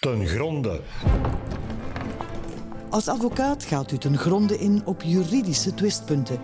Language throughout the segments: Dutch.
ten gronde. Als advocaat gaat u ten gronde in op juridische twistpunten.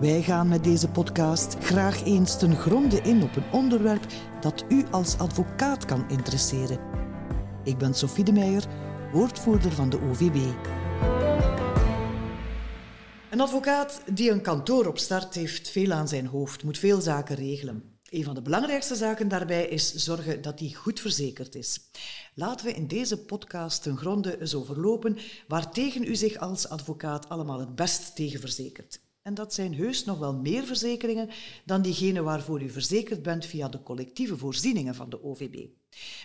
Wij gaan met deze podcast graag eens ten gronde in op een onderwerp dat u als advocaat kan interesseren. Ik ben Sophie de Meijer, woordvoerder van de OVB. Een advocaat die een kantoor opstart heeft veel aan zijn hoofd, moet veel zaken regelen. Een van de belangrijkste zaken daarbij is zorgen dat hij goed verzekerd is. Laten we in deze podcast ten gronde eens overlopen waartegen u zich als advocaat allemaal het best tegen verzekert. En dat zijn heus nog wel meer verzekeringen dan diegene waarvoor u verzekerd bent via de collectieve voorzieningen van de OVB.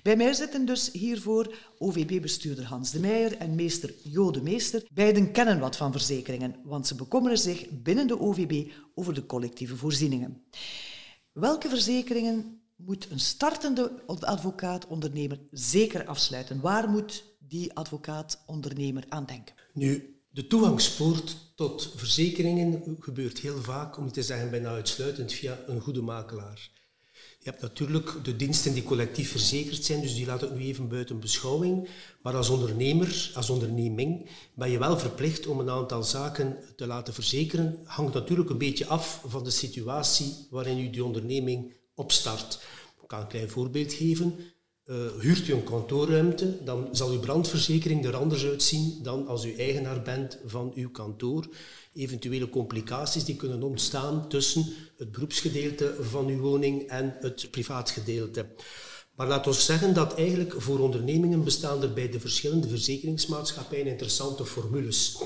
Bij mij zitten dus hiervoor OVB-bestuurder Hans de Meijer en meester Jo de Meester. Beiden kennen wat van verzekeringen, want ze bekommeren zich binnen de OVB over de collectieve voorzieningen. Welke verzekeringen moet een startende advocaat-ondernemer zeker afsluiten? Waar moet die advocaat-ondernemer aan denken? Nu, de toegangspoort tot verzekeringen gebeurt heel vaak, om te zeggen bijna uitsluitend, via een goede makelaar. Je hebt natuurlijk de diensten die collectief verzekerd zijn, dus die laat ik nu even buiten beschouwing. Maar als ondernemer, als onderneming, ben je wel verplicht om een aantal zaken te laten verzekeren. Hangt natuurlijk een beetje af van de situatie waarin u die onderneming opstart. Ik kan een klein voorbeeld geven. Uh, huurt u een kantoorruimte, dan zal uw brandverzekering er anders uitzien dan als u eigenaar bent van uw kantoor. Eventuele complicaties die kunnen ontstaan tussen het beroepsgedeelte van uw woning en het privaatgedeelte. Maar laat ons zeggen dat eigenlijk voor ondernemingen bestaan er bij de verschillende verzekeringsmaatschappijen interessante formules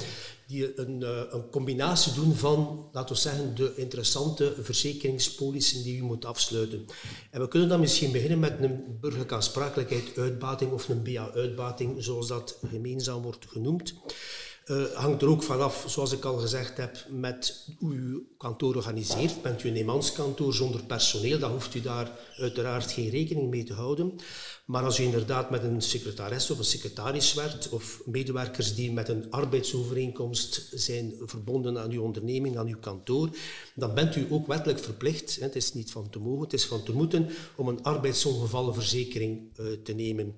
die een, eh, een, combinatie doen van, laten we zeggen, de interessante verzekeringspolissen die u moet afsluiten. En we kunnen dan misschien beginnen met een burgerlijke aansprakelijkheid uitbating of een BA-uitbating, zoals dat gemeenzaam wordt genoemd. Uh, hangt er ook vanaf, zoals ik al gezegd heb, met hoe u kantoor organiseert. Bent u een eenmanskantoor zonder personeel, dan hoeft u daar uiteraard geen rekening mee te houden. Maar als u inderdaad met een secretaris of een secretaris werkt, of medewerkers die met een arbeidsovereenkomst zijn verbonden aan uw onderneming, aan uw kantoor, dan bent u ook wettelijk verplicht, het is niet van te mogen, het is van te moeten, om een arbeidsongevallenverzekering eh, te nemen.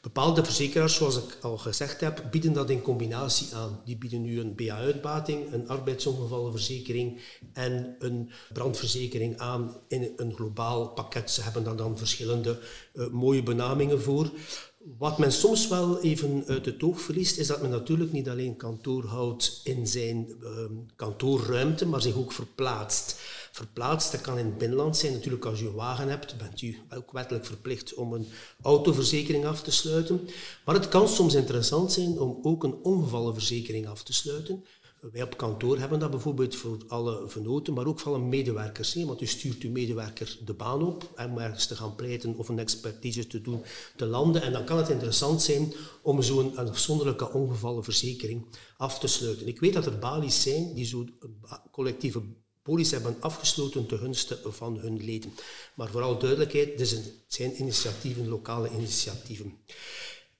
Bepaalde verzekeraars, zoals ik al gezegd heb, bieden dat in combinatie aan. Die bieden u een BA-uitbating, een arbeidsongevallenverzekering en een brandverzekering aan in een globaal pakket. Ze hebben dan, dan verschillende mooie benamingen voor. Wat men soms wel even uit het oog verliest, is dat men natuurlijk niet alleen kantoor houdt in zijn uh, kantoorruimte, maar zich ook verplaatst. Verplaatst, dat kan in het binnenland zijn. Natuurlijk, als u een wagen hebt, bent u ook wettelijk verplicht om een autoverzekering af te sluiten. Maar het kan soms interessant zijn om ook een ongevallenverzekering af te sluiten. Wij op kantoor hebben dat bijvoorbeeld voor alle venoten, maar ook voor alle medewerkers. Want u stuurt uw medewerker de baan op om ergens te gaan pleiten of een expertise te doen te landen. En dan kan het interessant zijn om zo'n afzonderlijke ongevallenverzekering af te sluiten. Ik weet dat er balies zijn die zo'n collectieve polis hebben afgesloten ten gunste van hun leden. Maar vooral duidelijkheid, dit zijn initiatieven, lokale initiatieven.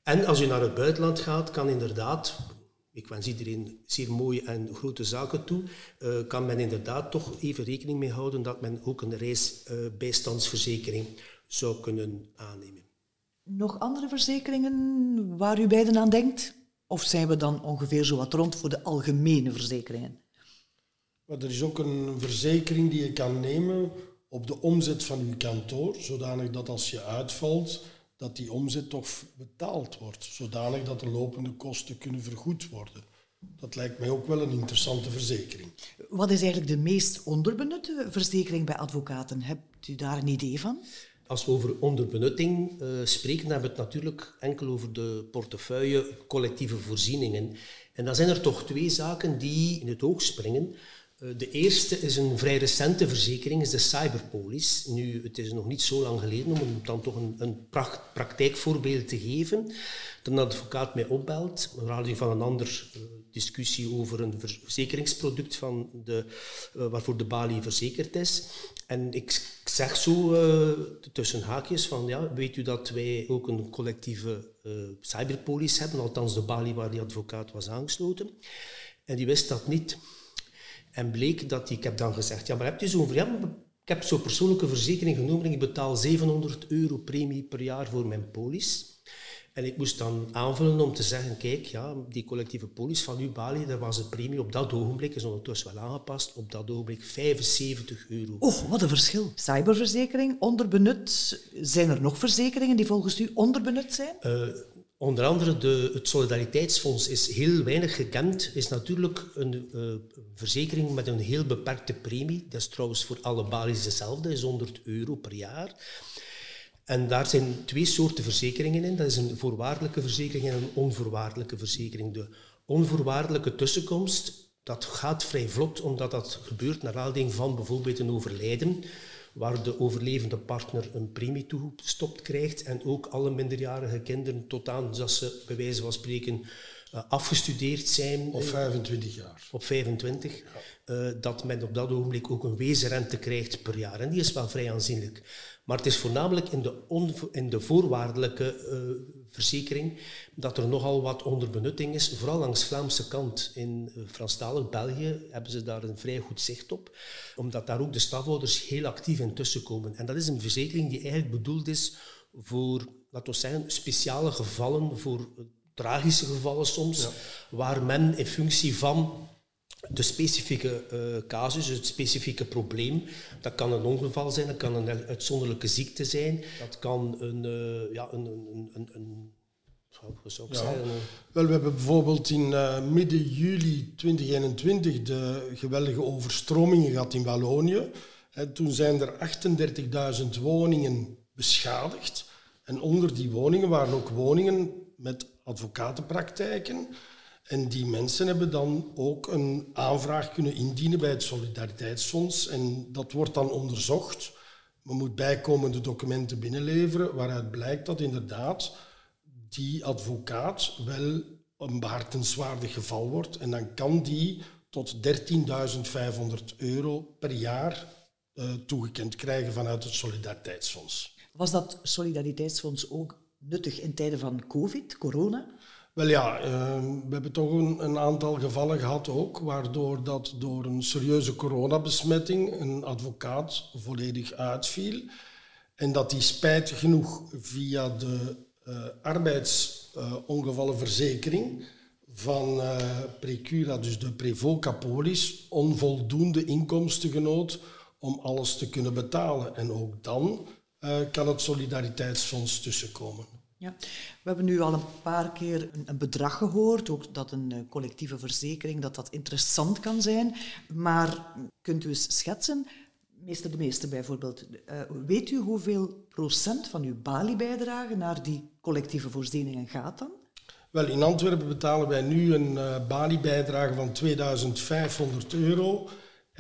En als u naar het buitenland gaat, kan inderdaad ik wens iedereen zeer mooie en grote zaken toe, uh, kan men inderdaad toch even rekening mee houden dat men ook een reisbijstandsverzekering zou kunnen aannemen. Nog andere verzekeringen waar u beiden aan denkt? Of zijn we dan ongeveer zo wat rond voor de algemene verzekeringen? Maar er is ook een verzekering die je kan nemen op de omzet van uw kantoor, zodanig dat als je uitvalt, dat die omzet toch betaald wordt, zodanig dat de lopende kosten kunnen vergoed worden. Dat lijkt mij ook wel een interessante verzekering. Wat is eigenlijk de meest onderbenutte verzekering bij advocaten? Hebt u daar een idee van? Als we over onderbenutting uh, spreken, dan hebben we het natuurlijk enkel over de portefeuille collectieve voorzieningen. En dan zijn er toch twee zaken die in het oog springen. Eh, de eerste is een vrij recente verzekering, is de Cyberpolis. Nu, het is nog niet zo lang geleden om dan toch een, een praktijkvoorbeeld te geven. Dat een advocaat mij opbelt, naar aanleiding van een andere uh, discussie over een verzekeringsproduct van de, uh, waarvoor de balie verzekerd is. En ik zeg zo tussen haakjes van, ja, weet u dat wij ook een collectieve cyberpolis hebben, althans de balie waar die advocaat was aangesloten. En die wist dat niet. En bleek dat ik heb dan gezegd, ja, maar heb je zo'n ja, ik heb zo'n persoonlijke verzekering genomen en ik betaal 700 euro premie per jaar voor mijn polis. En ik moest dan aanvullen om te zeggen, kijk, ja, die collectieve polis van uw Bali, daar was de premie op dat ogenblik, is ondertussen wel aangepast, op dat ogenblik 75 euro. Oh, wat een verschil. Cyberverzekering, onderbenut. Zijn er nog verzekeringen die volgens u onderbenut zijn? Uh, onder andere de, het Solidariteitsfonds is heel weinig gekend. is natuurlijk een uh, verzekering met een heel beperkte premie. Dat is trouwens voor alle Balis hetzelfde, is 100 euro per jaar. En daar zijn twee soorten verzekeringen in. Dat is een voorwaardelijke verzekering en een onvoorwaardelijke verzekering. De onvoorwaardelijke tussenkomst, dat gaat vrij vlot, omdat dat gebeurt naar aanleiding van bijvoorbeeld een overlijden, waar de overlevende partner een premie toegestopt krijgt en ook alle minderjarige kinderen tot aan dat ze bij wijze van spreken uh, afgestudeerd zijn. Op 25 jaar. Op 25. Uh, dat men op dat ogenblik ook een wezenrente krijgt per jaar. En die is wel vrij aanzienlijk. Maar het is voornamelijk in de, in de voorwaardelijke uh, verzekering dat er nogal wat onderbenutting is. Vooral langs Vlaamse kant. In uh, Franstalig België hebben ze daar een vrij goed zicht op. Omdat daar ook de stafhouders heel actief in tussenkomen. En dat is een verzekering die eigenlijk bedoeld is voor, laten we zeggen, speciale gevallen, voor tragische gevallen soms, waar men in functie van de specifieke uh, casus, het specifieke probleem. Dat kan een ongeval zijn, dat kan een uitzonderlijke ziekte zijn, dat kan een, uh, ja, een, een, een, een zou ik ja. zeggen? Wel, we hebben bijvoorbeeld in uh, midden juli 2021 de geweldige overstromingen gehad in Wallonië. En toen zijn er 38.000 woningen beschadigd. En onder die woningen waren ook woningen met advocatenpraktijken. En die mensen hebben dan ook een aanvraag kunnen indienen bij het Solidariteitsfonds. En dat wordt dan onderzocht. Men moet bijkomende documenten binnenleveren waaruit blijkt dat inderdaad die advocaat wel een behartenswaardig geval wordt. En dan kan die tot 13.500 euro per jaar uh, toegekend krijgen vanuit het Solidariteitsfonds. Was dat Solidariteitsfonds ook nuttig in tijden van COVID, corona? Wel ja, uh, we hebben toch een, een, aantal gevallen gehad ook, waardoor dat door een serieuze coronabesmetting een advocaat volledig uitviel. En dat die spijtig genoeg via de uh, arbeidsongevallenverzekering van uh, Precura, dus de Prevoca Polis, onvoldoende inkomsten genoot om alles te kunnen betalen. En ook dan kan het Solidariteitsfonds tussenkomen. Ja. We hebben nu al een paar keer een, een bedrag gehoord, ook dat een uh, collectieve verzekering dat dat interessant kan zijn. Maar kunt u eens schetsen, meester de meester bijvoorbeeld, uh, weet u hoeveel procent van uw Bali-bijdrage naar die collectieve voorzieningen gaat dan? Wel, in Antwerpen betalen wij nu een uh, Bali-bijdrage van 2500 euro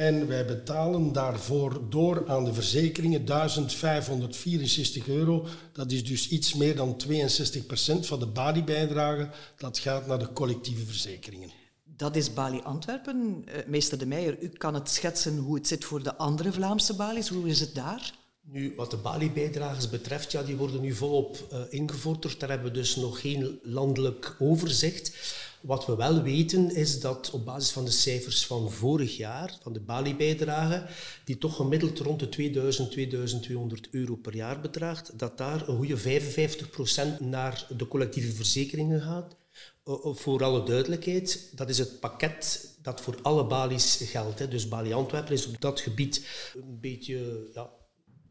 en wij betalen daarvoor door aan de verzekeringen 1564 euro. Dat is dus iets meer dan 62% van de Bali-bijdrage. Dat gaat naar de collectieve verzekeringen. Dat is Bali Antwerpen. Uh, meester De Meijer, u kan het schetsen hoe het zit voor de andere Vlaamse Bali's. Hoe is het daar? Nu, wat de Bali-bijdragers betreft, ja, die worden nu volop uh, ingevorderd. Daar hebben we dus nog geen landelijk overzicht. Wat we wel weten is dat op basis van de cijfers van vorig jaar, van de Bali-bijdrage, die toch gemiddeld rond de 2000, 2200 euro per jaar bedraagt, dat daar een goede 55% naar de collectieve verzekeringen gaat. Voor alle duidelijkheid, dat is het pakket dat voor alle Bali's geldt. Dus Bali Antwerpen is op dat gebied een beetje ja,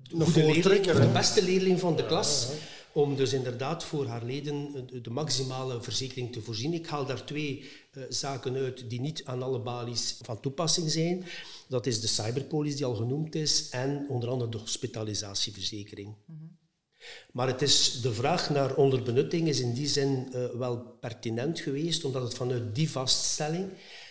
de, leerling, de beste leerling van de klas om dus inderdaad voor haar leden de maximale verzekering te voorzien. Ik haal daar twee uh, zaken uit die niet aan alle balies van toepassing zijn. Dat is de cyberpolis die al genoemd is en onder andere de hospitalisatieverzekering. Mm Maar het is, de vraag naar onderbenutting is in die zin uh, wel pertinent geweest, omdat het vanuit die vaststelling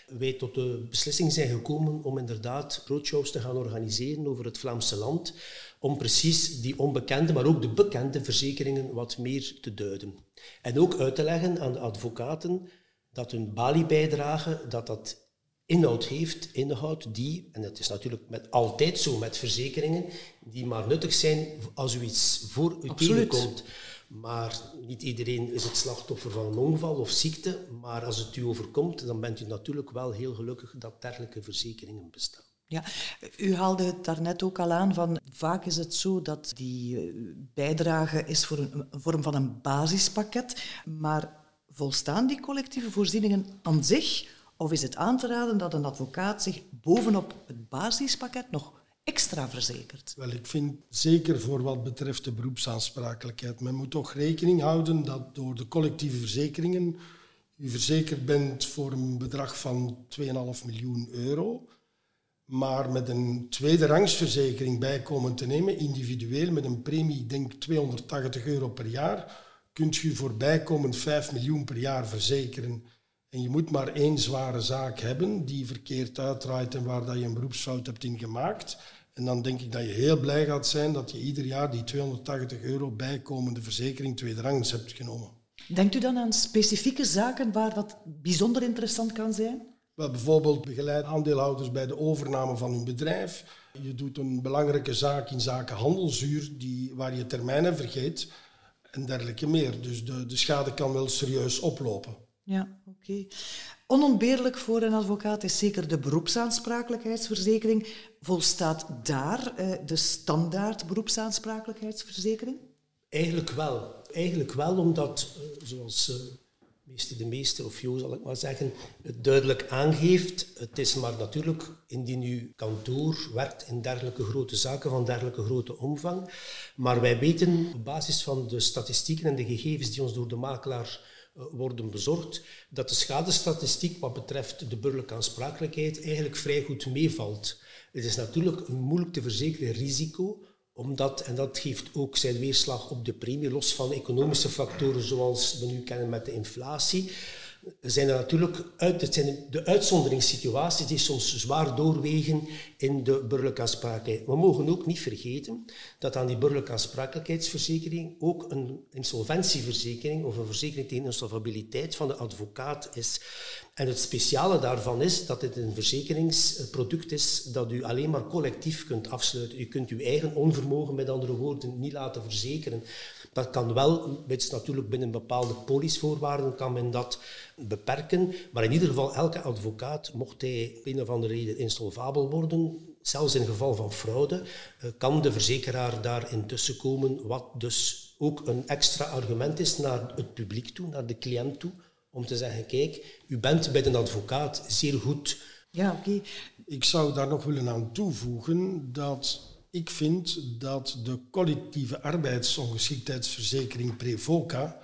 wij tot de beslissing zijn gekomen om inderdaad roadshows te gaan organiseren over het Vlaamse land, om precies die onbekende, maar ook de bekende verzekeringen wat meer te duiden. En ook uit te leggen aan de advocaten dat hun Bali-bijdrage, dat dat inhoud heeft, inhoud die, en dat is natuurlijk met, altijd zo met verzekeringen, die maar nuttig zijn als u iets voor u tegenkomt. Maar niet iedereen is het slachtoffer van een ongeval of ziekte. Maar als het u overkomt, dan bent u natuurlijk wel heel gelukkig dat dergelijke verzekeringen bestaan. Ja, u haalde het daarnet ook al aan van vaak is het zo dat die eh, bijdrage is voor een, een vorm van een basispakket, maar volstaan die collectieve voorzieningen aan zich of is het aan te raden dat een advocaat zich bovenop het basispakket nog extra verzekert? Wel, ik vind zeker voor wat betreft de beroepsaansprakelijkheid, men moet toch rekening houden dat door de collectieve verzekeringen u verzekerd bent voor een bedrag van 2,5 miljoen euro. Maar met een tweede rangsverzekering bijkomen te nemen, individueel met een premie, denk 280 euro per jaar, kunt u voor bijkomend 5 miljoen per jaar verzekeren. En je moet maar één zware zaak hebben die verkeerd uitdraait en waar dat je een beroepsfout hebt in gemaakt. En dan denk ik dat je heel blij gaat zijn dat je ieder jaar die 280 euro bijkomende verzekering tweede rangs hebt genomen. Denkt u dan aan specifieke zaken waar dat bijzonder interessant kan zijn? Wel, bijvoorbeeld begeleid aandeelhouders bij de overname van hun bedrijf. Je doet een belangrijke zaak in zaken handelszuur die, waar je termijnen vergeet en dergelijke meer. Dus de, de schade kan wel serieus oplopen. Ja, oké. Onontbeerlijk voor een advocaat is zeker de beroepsaansprakelijkheidsverzekering. Volstaat daar eh, de standaard beroepsaansprakelijkheidsverzekering? Eigenlijk wel. Eigenlijk wel, omdat, eh, zoals uh, meeste de meeste, of Jo zal ik maar zeggen, het duidelijk aangeeft. Het is maar natuurlijk, indien uw kantoor werkt in dergelijke grote zaken van dergelijke grote omvang. Maar wij weten op basis van de statistieken en de gegevens die ons door de makelaar eh, worden bezorgd, dat de schadestatistiek wat betreft de burgerlijke aansprakelijkheid eigenlijk vrij goed meevalt. Het is natuurlijk een moeilijk te verzekeren risico, omdat, en dat geeft ook zijn weerslag op de premie, los van economische factoren zoals we nu kennen met de inflatie, zijn er natuurlijk uit, het zijn de uitzonderingssituaties die soms zwaar doorwegen in de burgerlijke aansprakelijkheid. We mogen ook niet vergeten dat aan die burgerlijke aansprakelijkheidsverzekering ook een insolventieverzekering of een verzekering tegen insolvabiliteit van de advocaat is. En het speciale daarvan is dat het een verzekeringsproduct is dat u alleen maar collectief kunt afsluiten. U kunt uw eigen onvermogen, met andere woorden, niet laten verzekeren. Dat kan wel, natuurlijk binnen bepaalde polisvoorwaarden kan men dat beperken. Maar in ieder geval, elke advocaat, mocht hij op een of andere reden insolvabel worden, zelfs in geval van fraude, eh, kan de verzekeraar daar intussen komen, wat dus ook een extra argument is naar het publiek toe, naar de cliënt toe, om te zeggen, kijk, u bent bij de advocaat zeer goed. Ja, oké. Ik zou daar nog willen aan toevoegen dat ik vind dat de collectieve arbeidsongeschiktheidsverzekering Prevoca,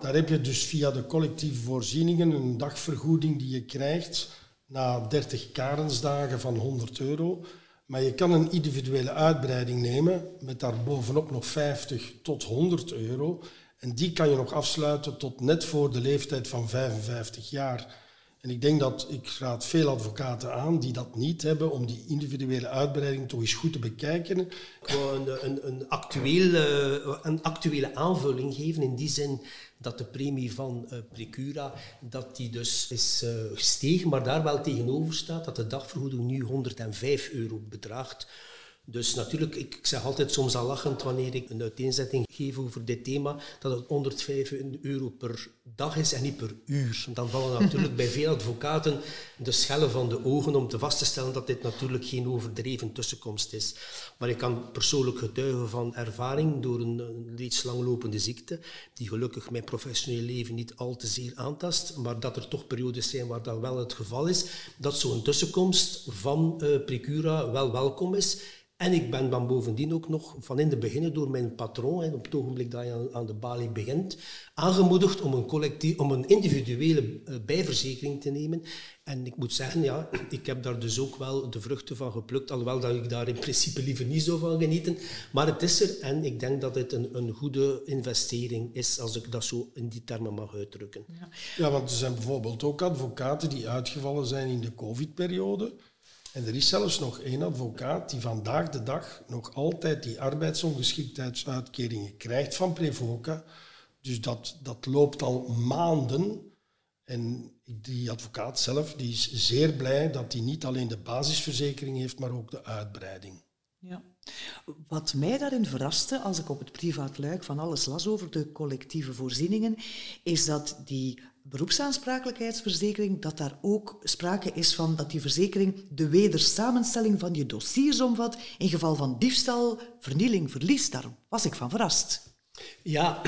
daar heb je dus via de collectieve voorzieningen een dagvergoeding die je krijgt na 30 karensdagen van 100 euro. Maar je kan een individuele uitbreiding nemen met daar bovenop nog 50 tot 100 euro. En die kan je nog afsluiten tot net voor de leeftijd van 55 jaar. En ik denk dat ik raad veel advocaten aan die dat niet hebben, om die individuele uitbreiding toch eens goed te bekijken. Wil een, een, een, actuele, een actuele aanvulling geven in die zin dat de premie van uh, Precura dat die dus is uh, gestegen, maar daar wel tegenover staat dat de dagvergoeding nu 105 euro bedraagt. Dus natuurlijk, ik, ik, zeg altijd soms al lachend wanneer ik een uiteenzetting geef over dit thema, dat het 105 euro per dag is en niet per uur. Dan vallen natuurlijk bij veel advocaten de schellen van de ogen om te vast te stellen dat dit natuurlijk geen overdreven tussenkomst is. Maar ik kan persoonlijk getuigen van ervaring door een, een reeds langlopende ziekte, die gelukkig mijn professioneel leven niet al te zeer aantast, maar dat er toch periodes zijn waar dat wel het geval is, dat zo'n tussenkomst van uh, Precura wel welkom is en ik ben dan bovendien ook nog van in de beginnen door mijn patroon, op het ogenblik dat je aan de balie begint, aangemoedigd om een, collectief, om een individuele eh, bijverzekering te nemen. En ik moet zeggen, ja, ik heb daar dus ook wel de vruchten van geplukt, alhoewel dat ik daar in principe liever niet zo van genieten. Maar het is er en ik denk dat het een, een goede investering is, als ik dat zo in die termen mag uitdrukken. Ja. ja, want er zijn bijvoorbeeld ook advocaten die uitgevallen zijn in de covid-periode en er is zelfs nog één advocaat die vandaag de dag nog altijd die arbeidsongeschiktheidsuitkeringen krijgt van Prevoca. Dus dat, dat loopt al maanden. En die advocaat zelf die is zeer blij dat hij niet alleen de basisverzekering heeft, maar ook de uitbreiding. Ja. Wat mij daarin verraste, als ik op het privaat luik van alles las over de collectieve voorzieningen, is dat die beroepsaansprakelijkheidsverzekering, dat daar ook sprake is van dat die verzekering de wedersamenstelling van je dossiers omvat in geval van diefstal, vernieling, verlies. Daar was ik van verrast. Ja,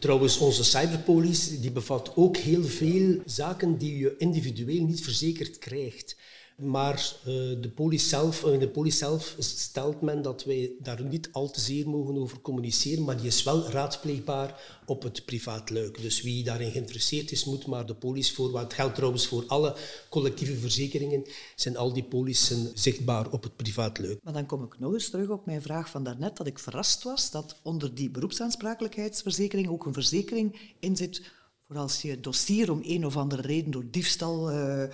trouwens, onze cyberpolice die bevat ook heel veel zaken die je individueel niet verzekerd krijgt. Maar uh, de, police zelf, uh, de police zelf stelt men dat wij daar niet al te zeer mogen over communiceren, maar die is wel raadpleegbaar op het privaat luik. Dus wie daarin geïnteresseerd is, moet maar de police voor. Het geldt trouwens voor alle collectieve verzekeringen, zijn al die policen zichtbaar op het privaat luik. Maar dan kom ik nog eens terug op mijn vraag van daarnet, dat ik verrast was dat onder die beroepsaansprakelijkheidsverzekering ook een verzekering in zit voor als je dossier om een of andere reden door diefstal, uh,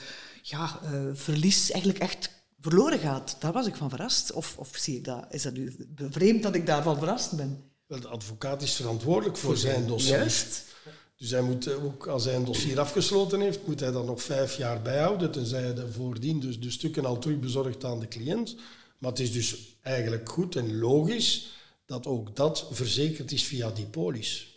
ja, uh, verlies eigenlijk echt verloren gaat. Daar was ik van verrast. Of, of zie ik dat, is dat nu vreemd dat ik daarvan verrast ben? Wel, de advocaat is verantwoordelijk voor, zijn dossier. Juist. Dus hij moet eh, ook, als hij een dossier afgesloten heeft, moet hij dat nog vijf jaar bijhouden, tenzij hij voordien dus de stukken al terug bezorgt aan de cliënt. Maar het is dus eigenlijk goed en logisch dat ook dat verzekerd is via die polis.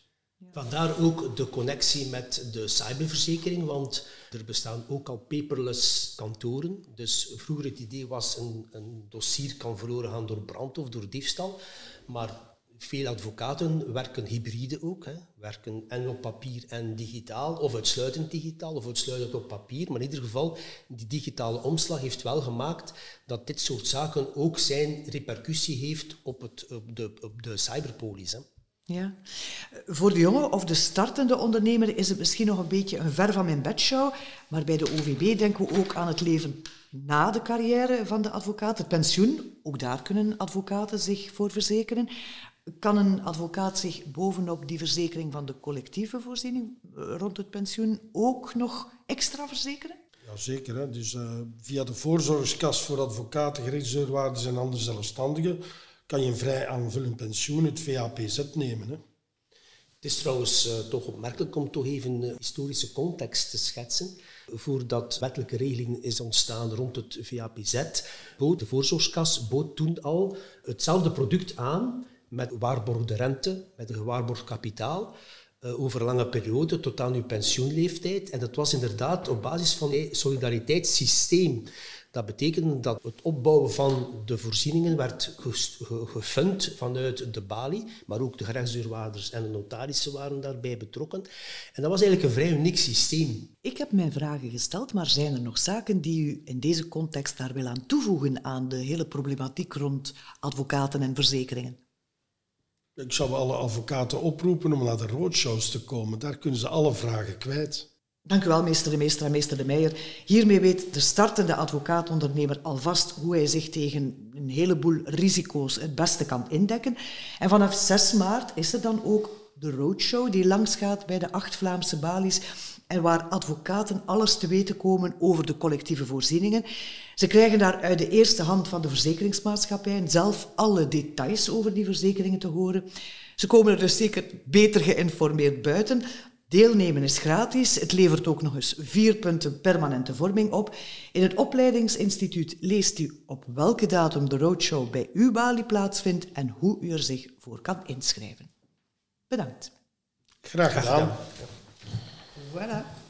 Vandaar ook de connectie met de cyberverzekering, want er bestaan ook al paperless kantoren. Dus vroeger het idee was een, een dossier kan verloren gaan door brand of door diefstal, maar veel advocaten werken hybride ook, hè. werken en op papier en digitaal, of uitsluitend digitaal, of uitsluitend op papier. Maar in ieder geval, die digitale omslag heeft wel gemaakt dat dit soort zaken ook zijn repercussie heeft op, het, op de, op de cyberpolis. Ja. Voor de jonge of de startende ondernemer is het misschien nog een beetje een ver van mijn bedshow, maar bij de OVB denken we ook aan het leven na de carrière van de advocaat, het pensioen. Ook daar kunnen advocaten zich voor verzekeren. Kan een advocaat zich bovenop die verzekering van de collectieve voorziening eh, rond het pensioen ook nog extra verzekeren? Jazeker. Dus uh, via de voorzorgskas voor advocaten, gerechtsdeurwaarders en andere zelfstandigen kan je een vrij aanvullend pensioen, het VAPZ, nemen. Hè. Het is trouwens uh, toch opmerkelijk om toch even een historische context te schetsen. Voordat wettelijke regeling is ontstaan rond het VAPZ, bood de voorzorgskas bood toen al hetzelfde product aan met waarborgde rente, met een gewaarborgd kapitaal, uh, over een lange periode tot aan uw pensioenleeftijd. En dat was inderdaad op basis van het solidariteitssysteem dat betekende dat het opbouwen van de voorzieningen werd gefund vanuit de balie, maar ook de gerechtsdeurwaarders en de notarissen waren daarbij betrokken. En dat was eigenlijk een vrij uniek systeem. Ik heb mijn vragen gesteld, maar zijn er nog zaken die u in deze context daar wil aan toevoegen aan de hele problematiek rond advocaten en verzekeringen? Ik zou alle advocaten oproepen om naar de roadshows te komen. Daar kunnen ze alle vragen kwijt. Dank u wel, meester de Meester en meester de Meijer. Hiermee weet de startende advocaatondernemer alvast hoe hij zich tegen een heleboel risico's het beste kan indekken. En vanaf 6 maart is er dan ook de roadshow die langsgaat bij de acht Vlaamse balies en waar advocaten alles te weten komen over de collectieve voorzieningen. Ze krijgen daar uit de eerste hand van de verzekeringsmaatschappij zelf alle details over die verzekeringen te horen. Ze komen er dus zeker beter geïnformeerd buiten, Deelnemen is gratis. Het levert ook nog eens vier punten permanente vorming op. In het opleidingsinstituut leest u op welke datum de roadshow bij uw balie plaatsvindt en hoe u er zich voor kan inschrijven. Bedankt. Graag gedaan. Voilà.